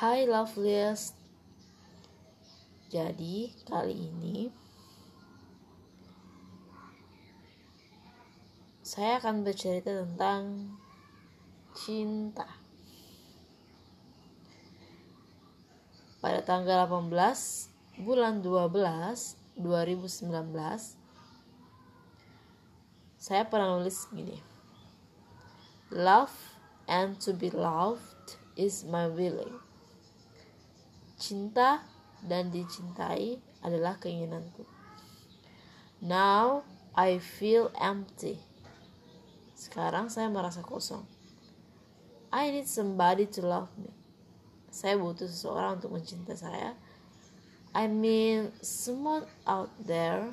Hai loveliest Jadi kali ini Saya akan bercerita tentang cinta. Pada tanggal 18 bulan 12 2019 Saya pernah nulis gini. Love and to be loved is my willing Cinta dan dicintai adalah keinginanku. Now I feel empty. Sekarang saya merasa kosong. I need somebody to love me. Saya butuh seseorang untuk mencintai saya. I mean, someone out there.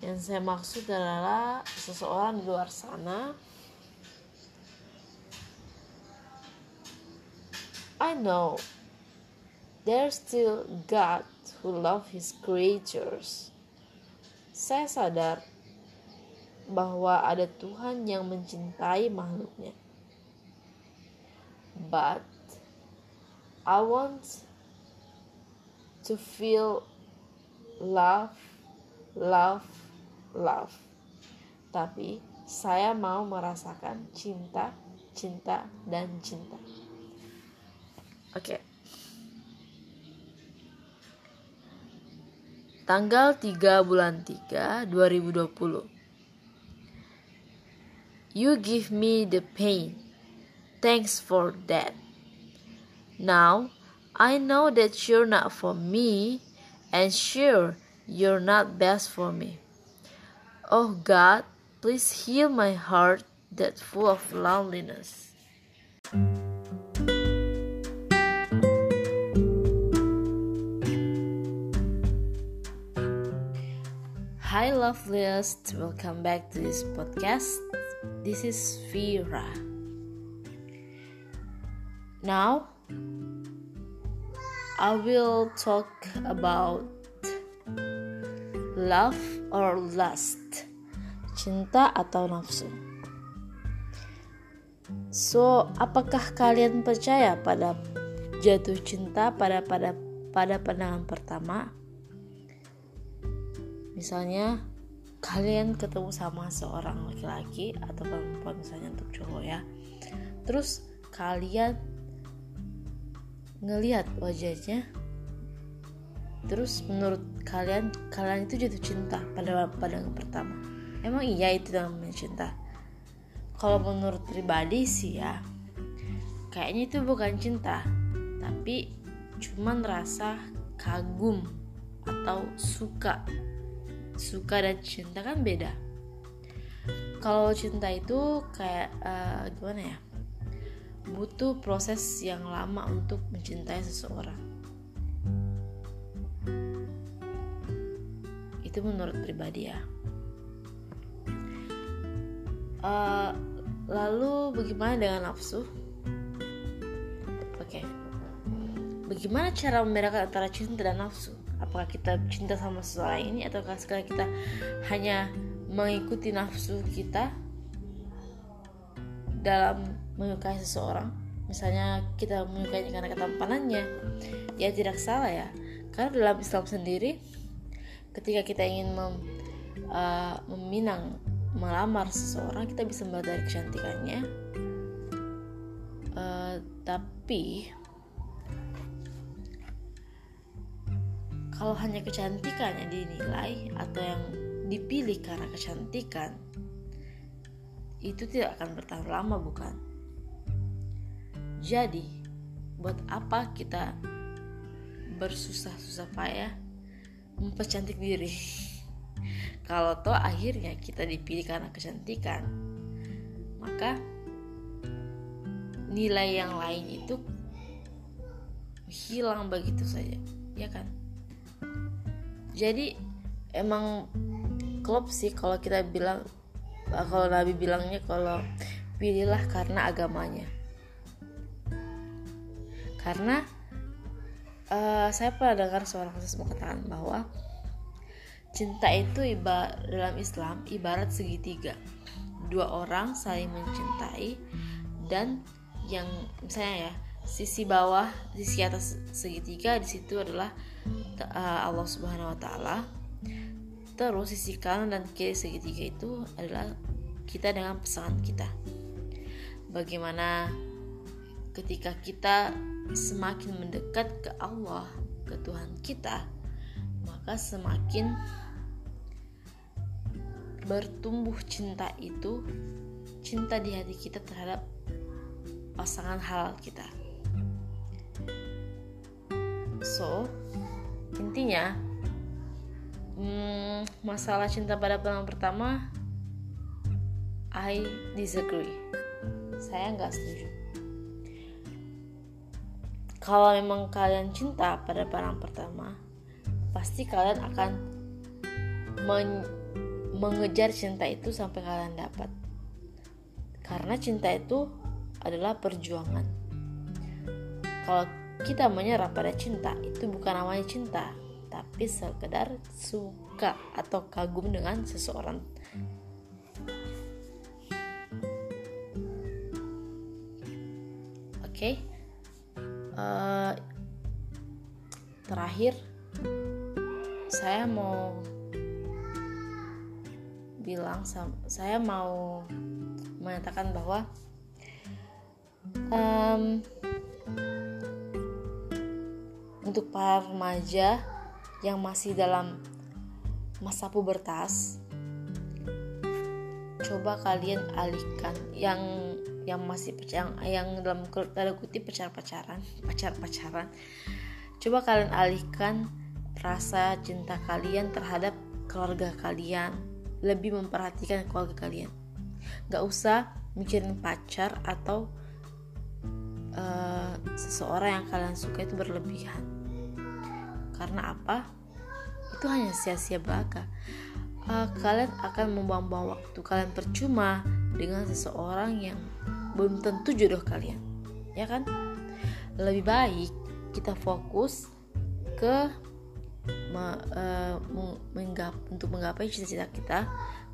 Yang saya maksud adalah seseorang di luar sana I know there's still God who love his creatures. Saya sadar bahwa ada Tuhan yang mencintai makhluknya. But I want to feel love, love, love. Tapi saya mau merasakan cinta, cinta, dan cinta. Oke. Okay. Tanggal 3 bulan 3 2020 You give me the pain. Thanks for that. Now I know that you're not for me and sure you're not best for me. Oh God please heal my heart that full of loneliness Hi loveliest, welcome back to this podcast. This is Vira. Now, I will talk about love or lust, cinta atau nafsu. So, apakah kalian percaya pada jatuh cinta pada pada pada pandangan pertama? Misalnya kalian ketemu sama seorang laki-laki atau perempuan misalnya untuk cowok ya. Terus kalian ngelihat wajahnya terus menurut kalian kalian itu jatuh cinta pada pandangan pertama. Emang iya itu namanya cinta? Kalau menurut pribadi sih ya kayaknya itu bukan cinta tapi cuman rasa kagum atau suka suka dan cinta kan beda. Kalau cinta itu kayak uh, gimana ya? Butuh proses yang lama untuk mencintai seseorang. Itu menurut pribadi ya. Uh, lalu bagaimana dengan nafsu? Oke. Okay. bagaimana cara membedakan antara cinta dan nafsu apakah kita cinta sama seseorang ini ataukah sekali kita hanya mengikuti nafsu kita dalam menyukai seseorang? Misalnya kita menyukainya karena ketampanannya ya tidak salah ya. Karena dalam Islam sendiri ketika kita ingin mem, uh, meminang melamar seseorang kita bisa melihat dari kecantikannya. Uh, tapi kalau hanya kecantikan yang dinilai atau yang dipilih karena kecantikan itu tidak akan bertahan lama bukan? Jadi buat apa kita bersusah-susah payah mempercantik diri? Kalau toh akhirnya kita dipilih karena kecantikan maka nilai yang lain itu hilang begitu saja ya kan jadi emang klop sih kalau kita bilang kalau Nabi bilangnya kalau pilihlah karena agamanya. Karena uh, saya pernah dengar seorang khusus mengatakan bahwa cinta itu ibarat dalam Islam ibarat segitiga. Dua orang saling mencintai dan yang misalnya ya sisi bawah sisi atas segitiga di situ adalah uh, Allah Subhanahu Wa Taala. Terus sisi kanan dan kiri segitiga itu adalah kita dengan pasangan kita. Bagaimana ketika kita semakin mendekat ke Allah ke Tuhan kita maka semakin bertumbuh cinta itu cinta di hati kita terhadap pasangan halal kita so intinya hmm, masalah cinta pada pandangan pertama I disagree. Saya nggak setuju. Kalau memang kalian cinta pada pandangan pertama pasti kalian akan men mengejar cinta itu sampai kalian dapat. Karena cinta itu adalah perjuangan. Kalau kita menyerah pada cinta itu bukan namanya cinta tapi sekedar suka atau kagum dengan seseorang oke okay? uh, terakhir saya mau bilang saya mau mengatakan bahwa um, untuk para remaja yang masih dalam masa pubertas coba kalian alihkan yang yang masih yang yang dalam tanda kutip pacar pacaran pacar pacaran coba kalian alihkan rasa cinta kalian terhadap keluarga kalian. Lebih memperhatikan keluarga kalian. Gak usah mikirin pacar atau uh, seseorang yang kalian suka itu berlebihan karena apa? Itu hanya sia-sia belaka. Uh, kalian akan membuang-buang waktu kalian percuma dengan seseorang yang belum tentu jodoh kalian. Ya kan? Lebih baik kita fokus ke me, uh, menggap, untuk menggapai cita-cita kita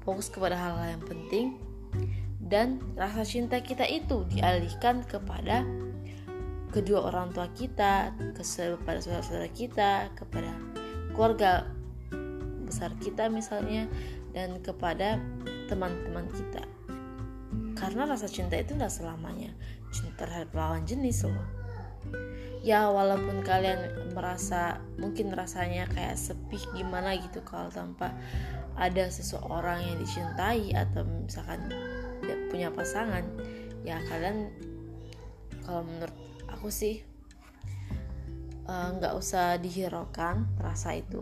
fokus kepada hal-hal yang penting dan rasa cinta kita itu dialihkan kepada kedua orang tua kita, kepada saudara-saudara kita, kepada keluarga besar kita misalnya, dan kepada teman-teman kita. Karena rasa cinta itu tidak selamanya cinta terhadap lawan jenis loh. Ya walaupun kalian merasa mungkin rasanya kayak sepi gimana gitu kalau tanpa ada seseorang yang dicintai atau misalkan punya pasangan ya kalian kalau menurut aku sih eh, nggak uh, usah dihiraukan rasa itu.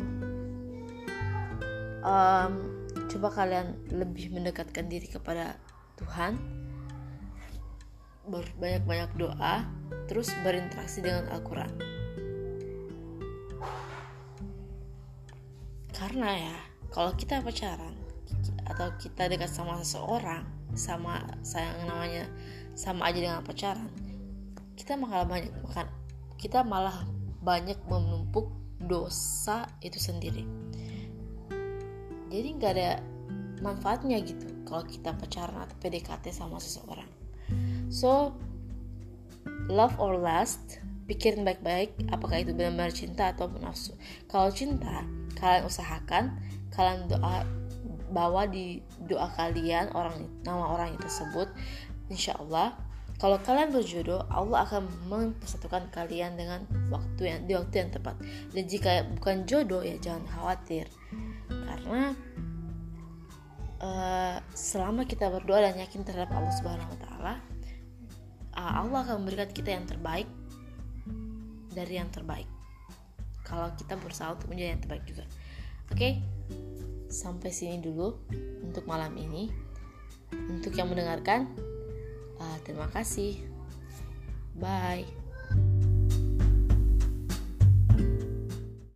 Um, coba kalian lebih mendekatkan diri kepada Tuhan. Berbanyak-banyak doa terus berinteraksi dengan Al-Quran. Karena ya kalau kita pacaran atau kita dekat sama seseorang sama sayang namanya sama aja dengan pacaran kita malah banyak makan kita malah banyak menumpuk dosa itu sendiri. Jadi nggak ada manfaatnya gitu kalau kita pacaran atau PDKT sama seseorang. So love or lust pikirin baik-baik apakah itu benar-benar cinta atau nafsu. Kalau cinta kalian usahakan kalian doa bawa di doa kalian orang nama orang tersebut insya Allah kalau kalian berjodoh Allah akan mempersatukan kalian dengan waktu yang di waktu yang tepat dan jika bukan jodoh ya jangan khawatir karena uh, selama kita berdoa dan yakin terhadap Allah Subhanahu Wa Taala uh, Allah akan memberikan kita yang terbaik dari yang terbaik kalau kita berusaha untuk menjadi yang terbaik juga oke okay? sampai sini dulu untuk malam ini. Untuk yang mendengarkan, terima kasih. Bye.